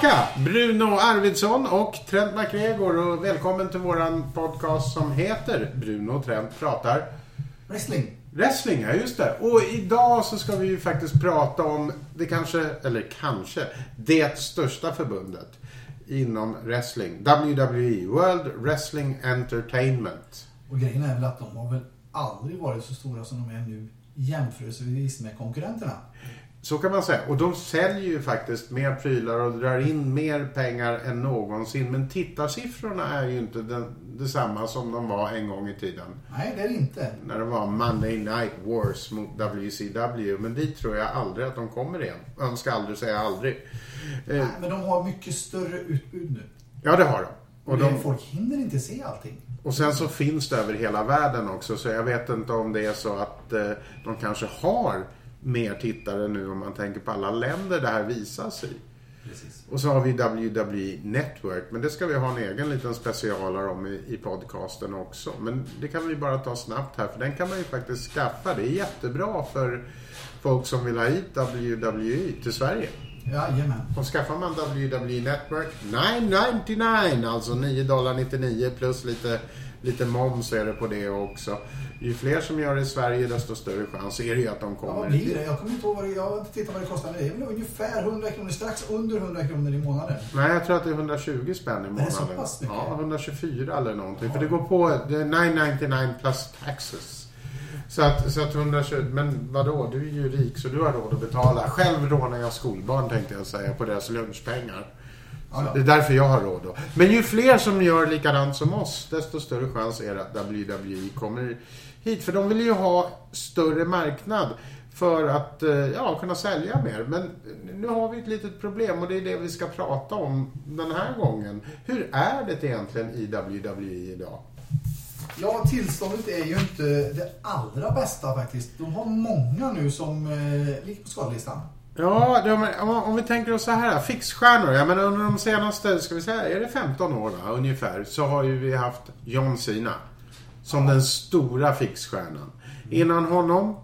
Tillbaka! Bruno Arvidsson och Trent MacGregor och välkommen till våran podcast som heter Bruno och Trent pratar Wrestling. wrestling. Ja, just det. Och idag så ska vi ju faktiskt prata om det kanske, eller kanske, det största förbundet inom wrestling. WWE, World Wrestling Entertainment. Och grejen är väl att de har väl aldrig varit så stora som de är nu jämförelsevis med konkurrenterna. Så kan man säga. Och de säljer ju faktiskt mer prylar och drar in mer pengar än någonsin. Men tittarsiffrorna är ju inte den, detsamma som de var en gång i tiden. Nej, det är det inte. När det var Monday Night Wars mot WCW. Men dit tror jag aldrig att de kommer igen. Jag ska aldrig säga aldrig. Eh, Nej, men de har mycket större utbud nu. ja, det har de. Och de, folk hinner inte se allting. och sen så finns det över hela världen också. Så jag vet inte om det är så att eh, de kanske har mer tittare nu om man tänker på alla länder det här visas i. Precis. Och så har vi WWE Network, men det ska vi ha en egen liten specialare om i, i podcasten också. Men det kan vi bara ta snabbt här, för den kan man ju faktiskt skaffa. Det är jättebra för folk som vill ha hit WWE till Sverige. Jajamän. Och skaffar man WWE Network, 999 alltså 9 dollar 99 plus lite, lite moms är det på det också. Ju fler som gör det i Sverige desto större chans är det ju att de Ja, kommer vad blir det? Jag kommer inte ihåg vad det Jag tittat vad det kostar. Men det är väl ungefär 100 kronor. Strax under 100 kronor i månaden. Nej, jag tror att det är 120 spänn i månaden. det så pass mycket? Ja, 124 eller någonting. För det går på, det är 999 plus taxes. Så att, så att 120, men vadå, du är ju rik så du har råd att betala. Själv rånar jag skolbarn tänkte jag säga på deras lunchpengar. Ja. Det är därför jag har råd då. Men ju fler som gör likadant som oss, desto större chans är det att WWE kommer hit. För de vill ju ha större marknad för att eh, ja, kunna sälja mer. Men nu har vi ett litet problem och det är det vi ska prata om den här gången. Hur är det egentligen i WWE idag? Ja, tillståndet är ju inte det allra bästa faktiskt. De har många nu som eh, ligger på skadelistan. Ja, de, om, vi tänker oss så här, fixstjärnor. Jag menar under de senaste, ska vi säga, är det 15 år va, ungefär, så har ju vi haft John Cena som den stora fixstjärnan. Innan honom,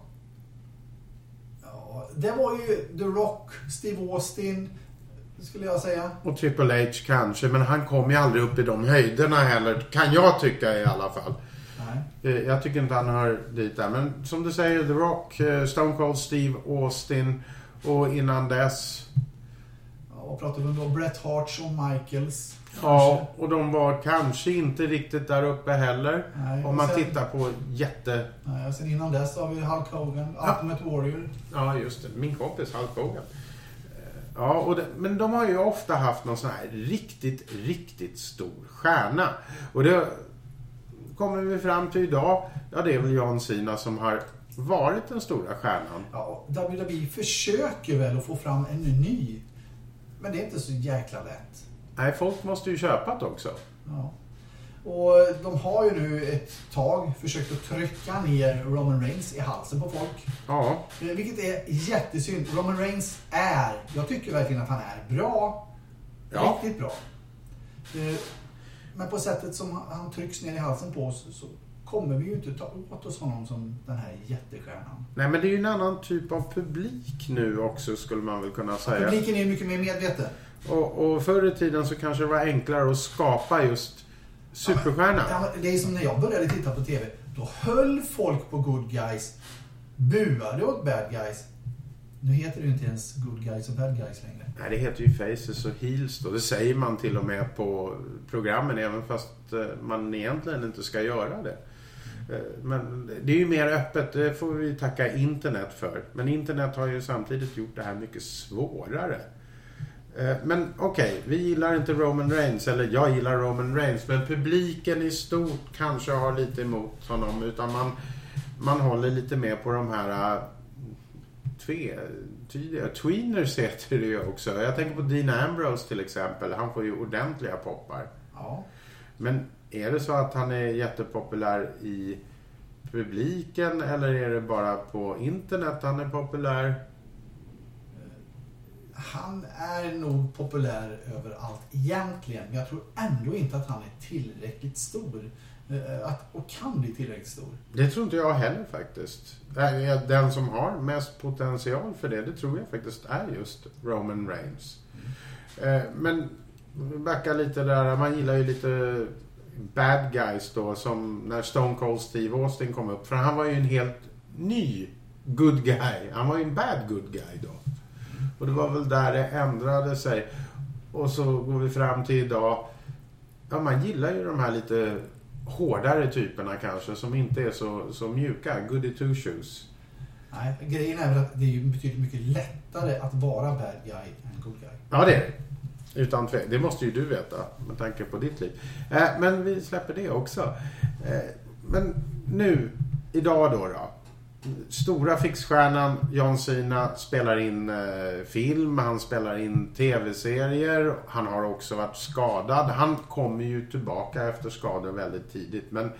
Ja, det var ju The Rock, Steve Austin, skulle jag säga. och Triple H kanske, men han kom ju aldrig upp i de höjderna heller, kan jag tycka i alla fall. Nej. Eh, Jag tycker inte han hör dit där, men som du säger, The Rock, eh, Stone Cold Steve Austin och innan dess Ja, vad pratar vi om då? Bret Hart, Shawn Michaels. Ja, och de var kanske inte riktigt där uppe heller. Nej, Om man och sen- tittar på jätte... Nej, och sen innan dess har vi Hulk Hogan, Ja. Ultimate Warrior. Ja, just det. Min kompis Hulk Hogan. Eh, Ja, och det, men de har ju ofta haft någon sån här riktigt, riktigt stor stjärna. Och det kommer vi fram till idag. Ja, det är väl John Cena som har varit den stora stjärnan. Ja, WWE försöker väl att få fram en ny. Men det är inte så jäkla lätt. Nej, folk måste ju köpa det också. Ja. Och de har ju nu ett tag försökt att trycka ner Roman Reigns i halsen på folk. Ja, Eh, Vilket är jättesynd. Roman Reigns är, jag tycker verkligen att han är bra. Ja. Riktigt bra. Eh, Men på sättet som han- han trycks ner i halsen på oss så kommer vi ju inte ta åt oss honom som den här jättestjärnan. nej men det är ju en annan typ av publik nu också skulle man väl kunna säga. Publiken är mycket mer medveten. Och, och förr i tiden så kanske det var enklare att skapa just superstjärna. Ja, men det är som när jag började titta på TV. Då höll folk på good guys, buade åt bad guys. Nu heter det ju inte ens good guys och bad guys längre. Nej, det heter ju faces och heels då. Det säger man till och med på programmen även fast eh, man egentligen inte ska göra det. Eh, Men det är ju mer öppet, det får vi tacka internet för. Men internet har ju samtidigt gjort det här mycket svårare. Eh, Men okej, vi gillar inte Roman Reigns, eller jag gillar Roman Reigns, men publiken i stort kanske har lite emot honom. Utan man, man håller lite mer på de här eh, tvetydiga, tweeners heter det ju också. Jag tänker på Dean Ambrose till exempel, han får ju ordentliga poppar. Ja. Men är det så att han är jättepopulär i publiken eller är det bara på internet han är populär? Han är nog populär överallt egentligen. Men jag tror ändå inte att han är tillräckligt stor. eh, att, och kan bli tillräckligt stor. Det tror inte jag heller faktiskt. Den som har mest potential för det, det tror jag faktiskt är just Roman Reigns. Eh, Men vi backar lite där, man gillar ju lite bad guys då som när Stone Cold Steve Austin kom upp. För han var ju en helt ny good guy. Han var ju en bad good guy då. Och det var väl där det ändrade sig. Och så går vi fram till idag. Ja, man gillar ju de här lite hårdare typerna kanske som inte är så, så mjuka. Goody two shoes. Nej, grejen är väl att det är ju betydligt mycket lättare att vara bad guy än good guy. Ja, det är det. Utan tvekan. Det måste ju du veta med tanke på ditt liv. Eh, men vi släpper det också. Eh, men nu, idag då. då Stora fixstjärnan John Cena spelar in eh, film, han spelar in tv-serier. Han har också varit skadad. Han kommer ju tillbaka efter skador väldigt tidigt. Men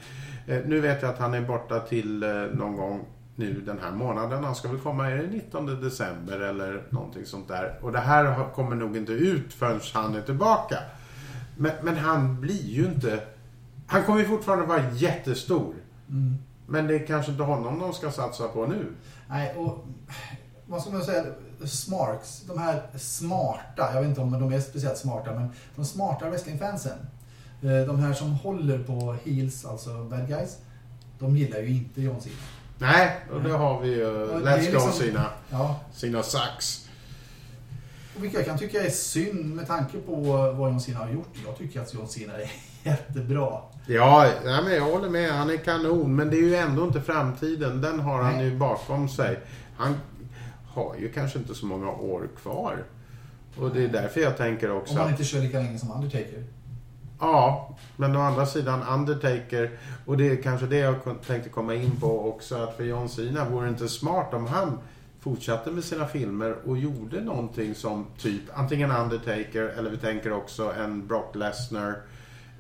eh, nu vet jag att han är borta till eh, någon gång nu den här månaden. Han ska väl komma är det 19 december eller någonting sånt där. Och det här kommer nog inte ut förrän han är tillbaka. Men, men han blir ju inte... Han kommer ju fortfarande vara jättestor. Mm. Men det är kanske inte honom de ska satsa på nu. Nej, och vad ska man säga? Smarks, de här smarta, jag vet inte om de är speciellt smarta, men de smarta wrestlingfansen. eh, De här som håller på heels, alltså bad guys. De gillar ju inte John Cena. Nej, och det har vi ju. Ja, det Let's go liksom- sina, Ja, sina sax. vilket jag kan tycka är synd med tanke på vad John Cena har gjort. Jag tycker att John Cena är jättebra. Ja, nej, men jag håller med. Han är kanon. Men det är ju ändå inte framtiden. Den har han Nej. ju bakom sig. Han har ju kanske inte så många år kvar. Och det är därför jag tänker också Om att- inte kör lika länge som Undertaker. Ja, men å andra sidan Undertaker och det är kanske det jag tänkte komma in på också att för John Cena vore det inte smart om han fortsatte med sina filmer och gjorde någonting som typ antingen Undertaker eller vi tänker också en Brock Lesnar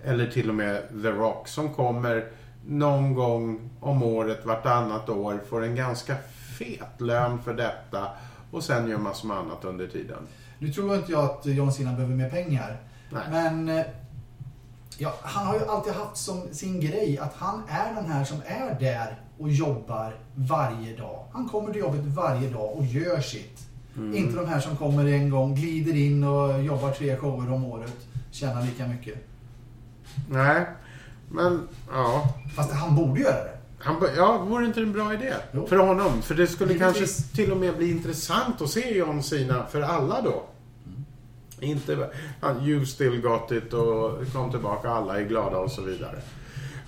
eller till och med The Rock som kommer någon gång om året, vartannat år, får en ganska fet lön för detta och sen gör massor med annat under tiden. Nu tror inte jag att John Cena behöver mer pengar. Nej. Men eh, ja, han har ju alltid haft som sin grej att han är den här som är där och jobbar varje dag. Han kommer till jobbet varje dag och gör sitt. Mm. Inte de här som kommer en gång, glider in och jobbar tre shower om året, tjänar lika mycket. Nej, men ja. Fast han borde göra det. Han, ja, vore inte en bra idé? Jo. För honom? För det skulle Givetvis. kanske till och med bli intressant att se John Cena för alla då. Inte you still got it och kom tillbaka, alla är glada och så vidare.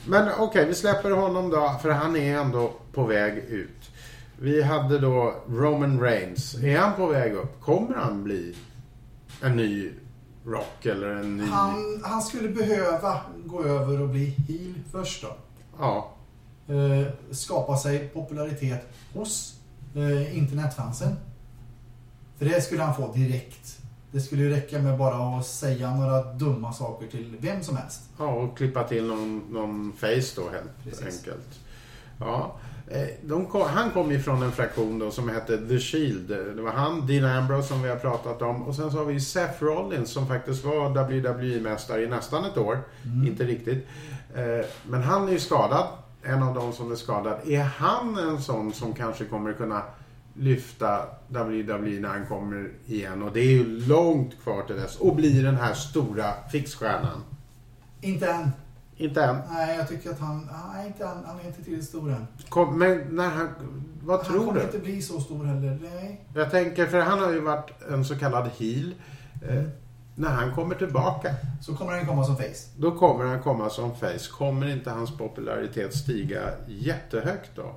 Men okej, vi släpper honom då, för han är ändå på väg ut. Vi hade då Roman Reigns. Är han på väg upp? Kommer han bli en ny Rock eller en ny... Han, han skulle behöva gå över och bli heel först då. Ja, Eh, skapa sig popularitet hos eh, internetfansen. För det skulle han få direkt. Det skulle ju räcka med bara att säga några dumma saker till vem som helst. Ja, och klippa till någon, någon face då helt Precis. enkelt. Ja. eh, kom, han kom ju från en fraktion då som hette The Shield. Det var han, Dean Ambrose som vi har pratat om. Och sen så har vi Seth Rollins som faktiskt var WWE-mästare i nästan ett år. Mm. Inte riktigt. Eh, Men han är ju skadad. En av de som är skadad. Är han en sån som kanske kommer kunna lyfta WWE när han kommer igen? Och det är ju långt kvar till dess. Och bli den här stora fixstjärnan. Inte än. Inte än. Nej, jag tycker att han... Nej, inte än. Han är inte tillräckligt stor än. Kom, men när han, vad han tror kommer du? inte bli så stor heller. Nej. Jag tänker, för han har ju varit en så kallad heel. Eh, när han kommer tillbaka, Så kommer han komma som face. då kommer han komma som face. Kommer inte hans popularitet stiga jättehögt då?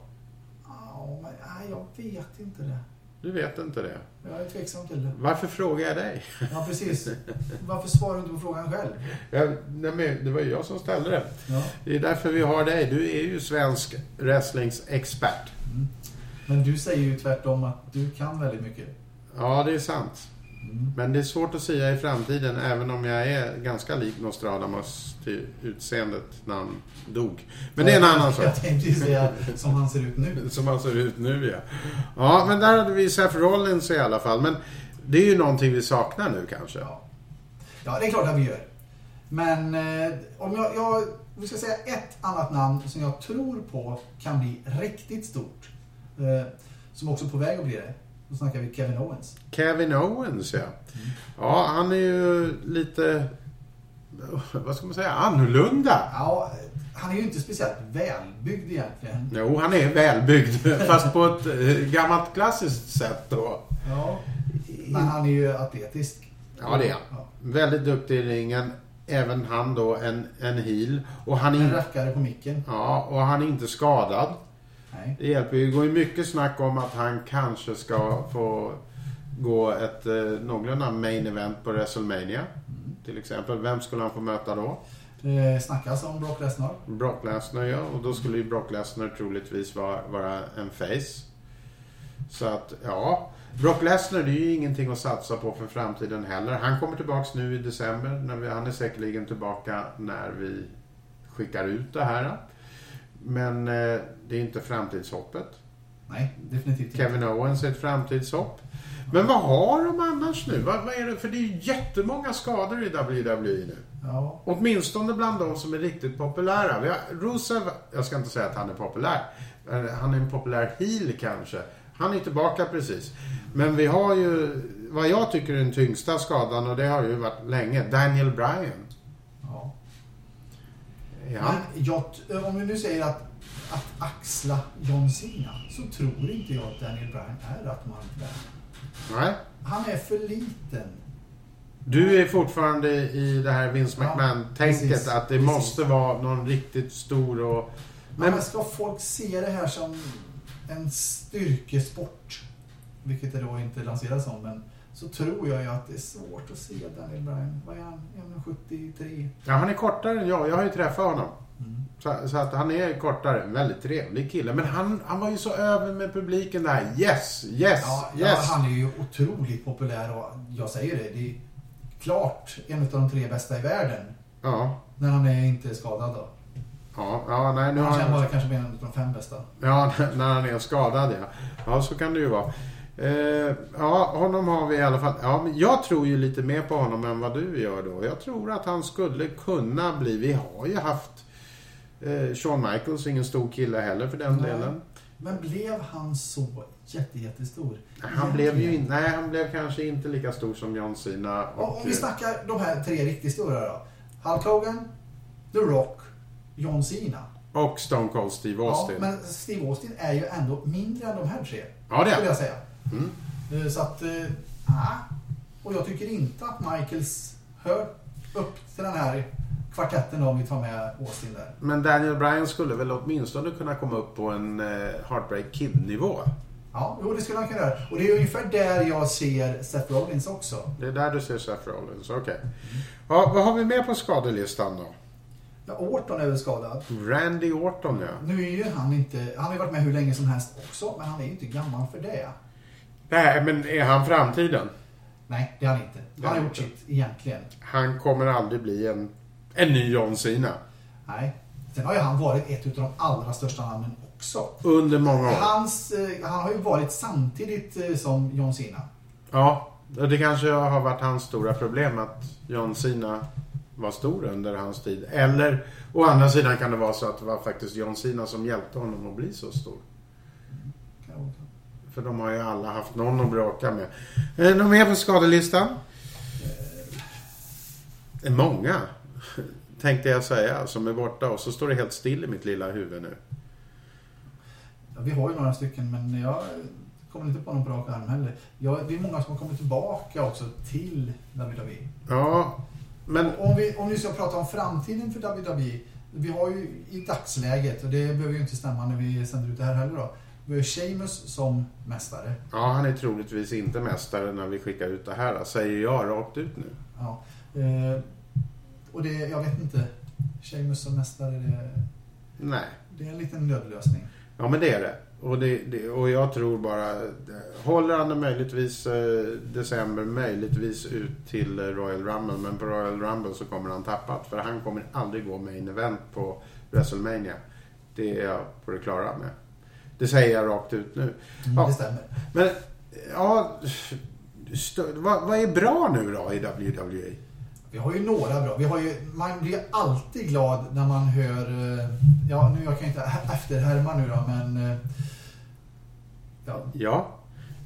Ja, men nej, jag vet inte det. Du vet inte det. Jag är tveksam till det. Varför frågar jag dig? Ja, precis. Varför svarar du inte på frågan själv? Jag, nej, men det var ju jag som ställde det. Ja. Det är därför vi har dig. Du är ju svensk wrestlingexpert. Mm. Men du säger ju tvärtom att du kan väldigt mycket. Ja, det är sant. Mm. Men det är svårt att säga i framtiden, även om jag är ganska lik Nostradamus till utseendet när han dog. Men det är en annan sak. Jag tänkte ju säga som han ser ut nu. Som han ser ut nu, ja. Ja, men där hade vi Seth Rollins i alla fall. Men det är ju någonting vi saknar nu kanske. Ja. ja, det är klart att vi gör. Men eh, om jag, jag vi ska säga ett annat namn som jag tror på kan bli riktigt stort. Eh, som också är på väg att bli det. Då snackar vi Kevin Owens. Kevin Owens, ja. Ja, han är ju lite, vad ska man säga, annorlunda. Ja, han är ju inte speciellt välbyggd egentligen. Jo, han är välbyggd, fast på ett eh, gammalt klassiskt sätt då. Ja. Men han är ju atletisk. Ja, det är han. Ja. Väldigt duktig i ringen. Även han då en, en heel. Och han, En är, rackare på micken. ja, och han är inte skadad. Nej. Det hjälper ju. Det går ju mycket snack om att han kanske ska få gå ett eh, någorlunda main event på WrestleMania. Till exempel. Vem skulle han få möta då? Det snackas om Brock Lesnar. Brock Lesnar ja. Och då skulle ju Brock Lesnar troligtvis vara, vara en face. Så att, ja. Brock Lesnar det är ju ingenting att satsa på för framtiden heller. Han kommer tillbaks nu i december. När vi, han är säkerligen tillbaka när vi skickar ut det här. Men eh, det är inte framtidshoppet. Nej, definitivt inte. Kevin Owens är ett framtidshopp. Men vad har de annars nu? Vad, vad är det? För det är ju jättemånga skador i WWE nu. Ja, Åtminstone bland de som är riktigt populära. Vi har Rusev, jag ska inte säga att han är populär. Han är en populär heel kanske. Han är tillbaka precis. Men vi har ju, vad jag tycker är den tyngsta skadan och det har ju varit länge, Daniel Bryan. Ja. Men jag, om vi nu säger att, att axla John Cena så tror inte jag att Daniel Bryan är rätt man för det. Nej. Han är för liten. Du är fortfarande i det här Vince Ja, McMahon-tänket precis, att det precis. måste vara någon riktigt stor och... Men, Men, ska folk se det här som en styrkesport, vilket det då inte lanseras som, men så tror jag ju att det är svårt att se Daniel Bryan. Vad är han? 1,73? ja, han är kortare än jag. Jag har ju träffat honom. Mm. Så, så att han är kortare. En väldigt trevlig kille. Men han, han var ju så över med publiken där. Yes, yes, Ja, ja, yes. han är ju otroligt populär och jag säger det, det är klart en av de tre bästa i världen. Ja, När han är inte skadad då. ja, ja, nej, nu Han har han... bara kanske en av de fem bästa. Ja, när han är skadad ja. Ja, så kan det ju vara. Eh, ja, honom har vi i alla fall. Ja, men jag tror ju lite mer på honom än vad du gör då. Jag tror att han skulle kunna bli... Vi har ju haft eh, Shawn Michaels, ingen stor kille heller för den Nej. delen. Men blev han så jätte, jättestor? Han blev ju inte... Nej, han blev kanske inte lika stor som John Cena. Och Och, om vi snackar de här tre riktigt stora då. Hulk Hogan, The Rock, John Cena. och Stone Cold Steve Ja, Austin. men Steve Austin är ju ändå mindre än de här tre. Ja, det är jag säga. Mm. Eh, Så att, ja. Och jag tycker inte att Michaels hör upp till den här kvartetten om vi tar med Austin där. Men Daniel Bryan skulle väl åtminstone kunna komma upp på en eh, Heartbreak Kid-nivå. Ja, jo, det skulle han kunna göra. Och det är ungefär där jag ser Seth Rollins också. Det är där du ser Seth Rollins, okej. Ja, vad har vi med på skadelistan då? Ja, Orton är väl skadad. Randy Orton ja. Nu är ju han inte, han har ju varit med hur länge som helst också, men han är ju inte gammal för det. Nej, men är han framtiden? Nej, det är han inte. Han har gjort sitt egentligen. Han kommer aldrig bli en, en ny John Cena. Nej. Sen har ju han varit ett av de allra största namnen också. Under många år. Hans, eh, han har ju varit samtidigt eh, som John Cena. Ja, det kanske har varit hans stora problem att John Cena var stor under hans tid. Eller å andra sidan kan det vara så att det var faktiskt John Cena som hjälpte honom att bli så stor. För de har ju alla haft någon att bråka med. Eh, Någon mer på skadelistan? Eh, Många, tänkte jag säga, som är borta. Och så står det helt still i mitt lilla huvud nu. Ja, vi har ju några stycken, men jag kommer inte på någon på rak arm heller. Ja, det är många som har kommit tillbaka också till WWE. Ja, men... Om vi, om vi ska prata om framtiden för WWE. Vi har ju i dagsläget, och det behöver ju inte stämma när vi sänder ut det här heller då. Vi har Sheamus som mästare. Ja, han är troligtvis inte mästare när vi skickar ut det här, säger jag rakt ut nu. Ja. Eh, och det, jag vet inte. Sheamus som mästare, det, Nej. det är en liten nödlösning. Ja, men det är det. Och, det, det, och jag tror bara... Håller han det möjligtvis eh, december, möjligtvis ut till Royal Rumble. Men på Royal Rumble så kommer han tappat. För han kommer aldrig gå main event på WrestleMania. Det är jag på det klara med. Det säger jag rakt ut nu. Mm, Ja. Det stämmer. Men, ja... Vad, vad är bra nu då i WWE? Vi har ju några bra. Vi har ju, man blir alltid glad när man hör... eh, Ja, nu jag kan inte efterhärma nu då, men... eh, Ja, Ja.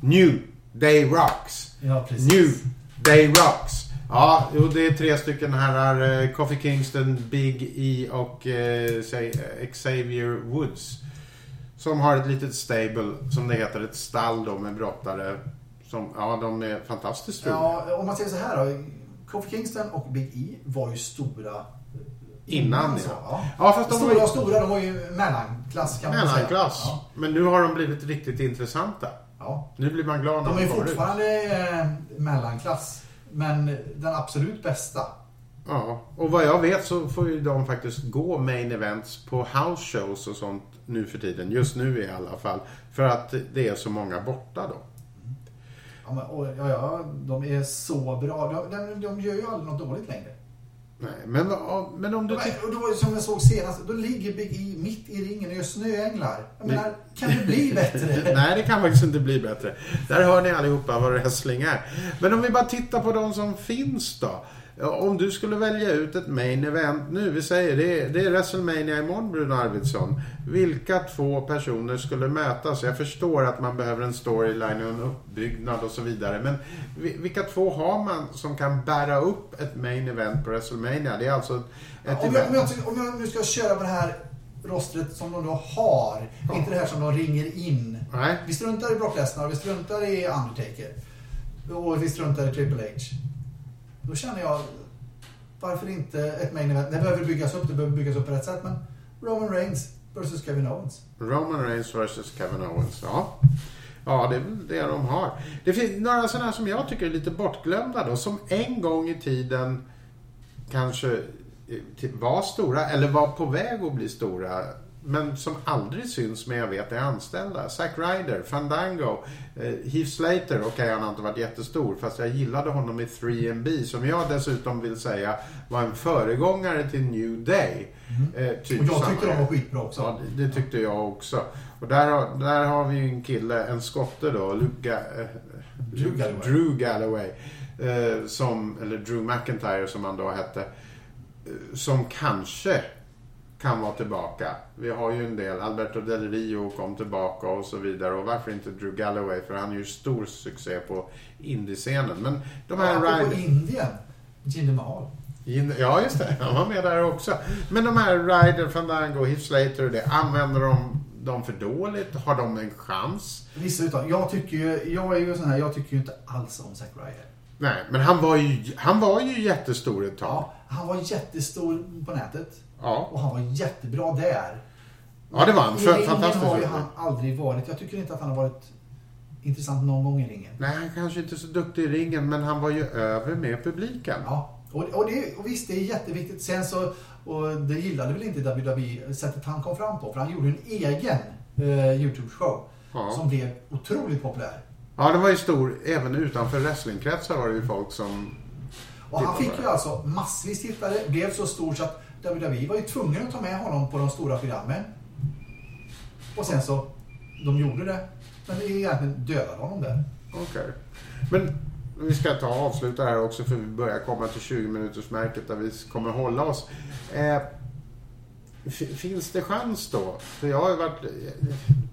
New Day Rocks. ja precis. New Day Rocks. Ja, jo, det är tre stycken herrar. eh, Coffee Kingston, Big E och eh, eh, Xavier Woods. Som har ett litet stable, som det heter, ett stall då med brottare. Som, ja, de är fantastiskt roliga. Ja, om man säger så här då. Kofi Kingston och Big E var ju stora Innan, så, ja. Ja, fast de var stora ju- och stora, de var ju mellanklass kan man säga. Mellanklass. Ja. Men nu har de blivit riktigt intressanta. ja. Nu blir man glad när De är de kommer ut. fortfarande eh, mellanklass. Men den absolut bästa. Ja, och vad jag vet så får ju de faktiskt gå main events på house shows och sånt nu för tiden. Just nu i alla fall. För att det är så många borta då. Ja, men, och, ja, ja, de är så bra. De, de, gör ju aldrig något dåligt längre. Nej, men, men om du Men, och då, som jag såg senast, då ligger Big E mitt i ringen och gör snöänglar. Jag Nej. menar, kan det bli bättre? Nej, det kan faktiskt inte bli bättre. Där hör ni allihopa vad wrestling är. Men om vi bara tittar på de som finns då. Ja, Om du skulle välja ut ett main event nu, vi säger det är, det är WrestleMania imorgon Bruno Arvidsson. Vilka två personer skulle mötas? Jag förstår att man behöver en storyline och en uppbyggnad och så vidare. Men vi- vilka två har man som kan bära upp ett main event på WrestleMania? Det är alltså ett om, jag, om, jag, om jag nu ska köra på det här rostret som de då har. Ja. Inte det här som de ringer in. Nej, Vi struntar i Brock Lesnar, vi struntar i Undertaker. Och vi struntar i Triple H. Då känner jag, varför inte ett main event? Det behöver byggas upp, det behöver byggas upp på rätt sätt. Men Roman Reigns versus Kevin Owens. Roman Reigns vs Kevin Owens. Ja. ja, det är väl det de har. Det finns några sådana som jag tycker är lite bortglömda då. Som en gång i tiden kanske eh, var stora eller var på väg att bli stora. Men som aldrig syns men jag vet är anställda. Zack Ryder, Fandango, eh, Heath Slater. Okej, han har inte varit jättestor fast jag gillade honom i 3B som jag dessutom vill säga var en föregångare till New Day. Eh, typ Och jag tyckte de var skitbra också. Ja, det, det tyckte jag också. Och där, har- där har vi en kille, en skotte då, Luke, eh, Drew Galloway. Drew Galloway. Eh, som, eller Drew McIntyre som han då hette. Eh, som kanske kan vara tillbaka. Vi har ju en del. Alberto Del Rio kom tillbaka och så vidare. Och varför inte Drew Galloway? För han är ju stor succé på indiescenen. Men de här Apropå Ryder... Indien, Jinder Mahal. Ja, just det. Han var med där också. Men de här Ryder, Fandango, Heath Slater och det. Använder de dem för dåligt? Har de en chans? Vissa utav, jag tycker ju, jag är ju sån här, jag tycker ju inte alls om Zack Ryder. Nej, men han var ju, han var ju jättestor ett tag. Ja, han var jättestor på nätet. Ja. Och han var jättebra där. Ja, det var han. För- fantastiskt har ju han aldrig varit. Jag tycker inte att han har varit intressant någon gång i ringen. Nej, han kanske inte är så duktig i ringen, men han var ju över med publiken. Ja, och, och, det, och visst, det är jätteviktigt. Sen så, och det gillade väl inte WWE, sättet han kom fram på. För han gjorde en egen eh, YouTube-show. Ja. Som blev otroligt populär. Ja, den var ju stor. Även utanför wrestlingkretsar var det ju folk som... Och han fick ju det. alltså massvis tittare. Blev så stor så att WWE var ju tvungen att ta med honom på de stora programmen. Och sen så, de gjorde det. Men det är egentligen dödade honom där. Okej. Men vi ska ta och avsluta här också för vi börjar komma till 20 minuters märket där vi kommer hålla oss. Eh, finns det chans då? För jag har ju varit...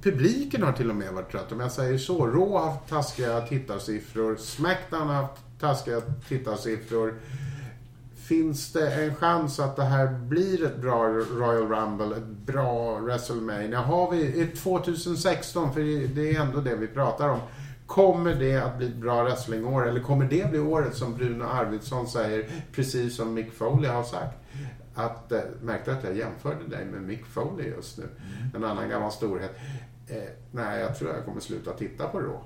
Publiken har till och med varit trött om jag säger så. Raw har haft taskiga tittarsiffror. Smackdown har haft taskiga tittarsiffror. Finns det en chans att det här blir ett bra Royal Rumble, ett bra WrestleMania? Har vi, är 2016, för det är ändå det vi pratar om. Kommer det att bli ett bra wrestlingår eller kommer det bli året som Bruno Arvidsson säger, precis som Mick Foley har sagt? Att, eh, märkte att jag jämförde dig med Mick Foley just nu, en annan gammal storhet. Eh, nej, jag tror jag kommer sluta titta på Raw.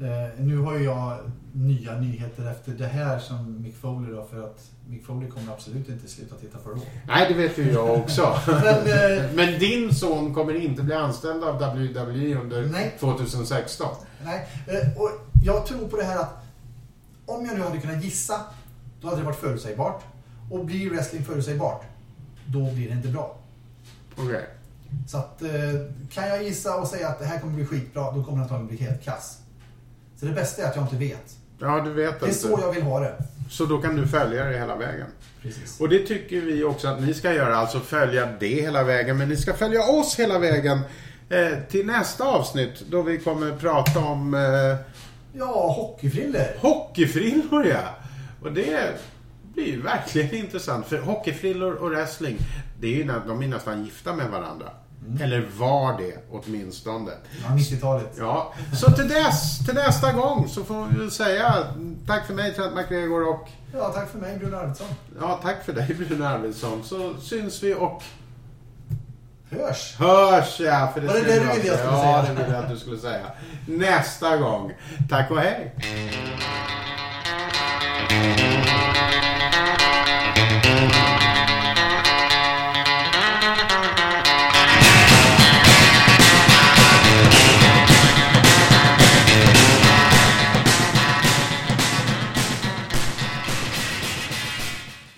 Eh, nu har ju jag nya nyheter efter det här som Mick Foley då. För att Mick Foley kommer absolut inte sluta titta på Raw. Nej, det vet ju jag också. Men, eh, Men din son kommer inte bli anställd av WWE under Nej. 2016. Nej, eh, och jag tror på det här att om jag nu hade kunnat gissa, då hade det varit förutsägbart. Och blir wrestling förutsägbart, då blir det inte bra. Okej. Så att, eh, kan jag gissa och säga att det här kommer bli skitbra, då kommer det antagligen bli helt kass. Så det bästa är att jag inte vet. Ja, du vet Det är inte. så jag vill ha det. Så då kan du följa det hela vägen. Precis. Och det tycker vi också att ni ska göra. Alltså följa det hela vägen. Men ni ska följa oss hela vägen. Eh, till nästa avsnitt då vi kommer prata om eh, Ja, hockeyfriller. hockeyfrillor ja. Och det blir verkligen intressant. För hockeyfrillor och wrestling, det är ju, de är nästan gifta med varandra. Eller var det åtminstone. Ja, 90-talet. Ja, så till dess, till nästa gång så får vi säga tack för mig Trent McGregor och Ja, tack för mig Bruno Arvidsson. ja, tack för dig Bruno Arvidsson. Så syns vi och Hörs! hörs ja. För det Var det det du ville jag skulle Ja, säga? det ville jag att du skulle säga. Nästa gång. Tack och hej.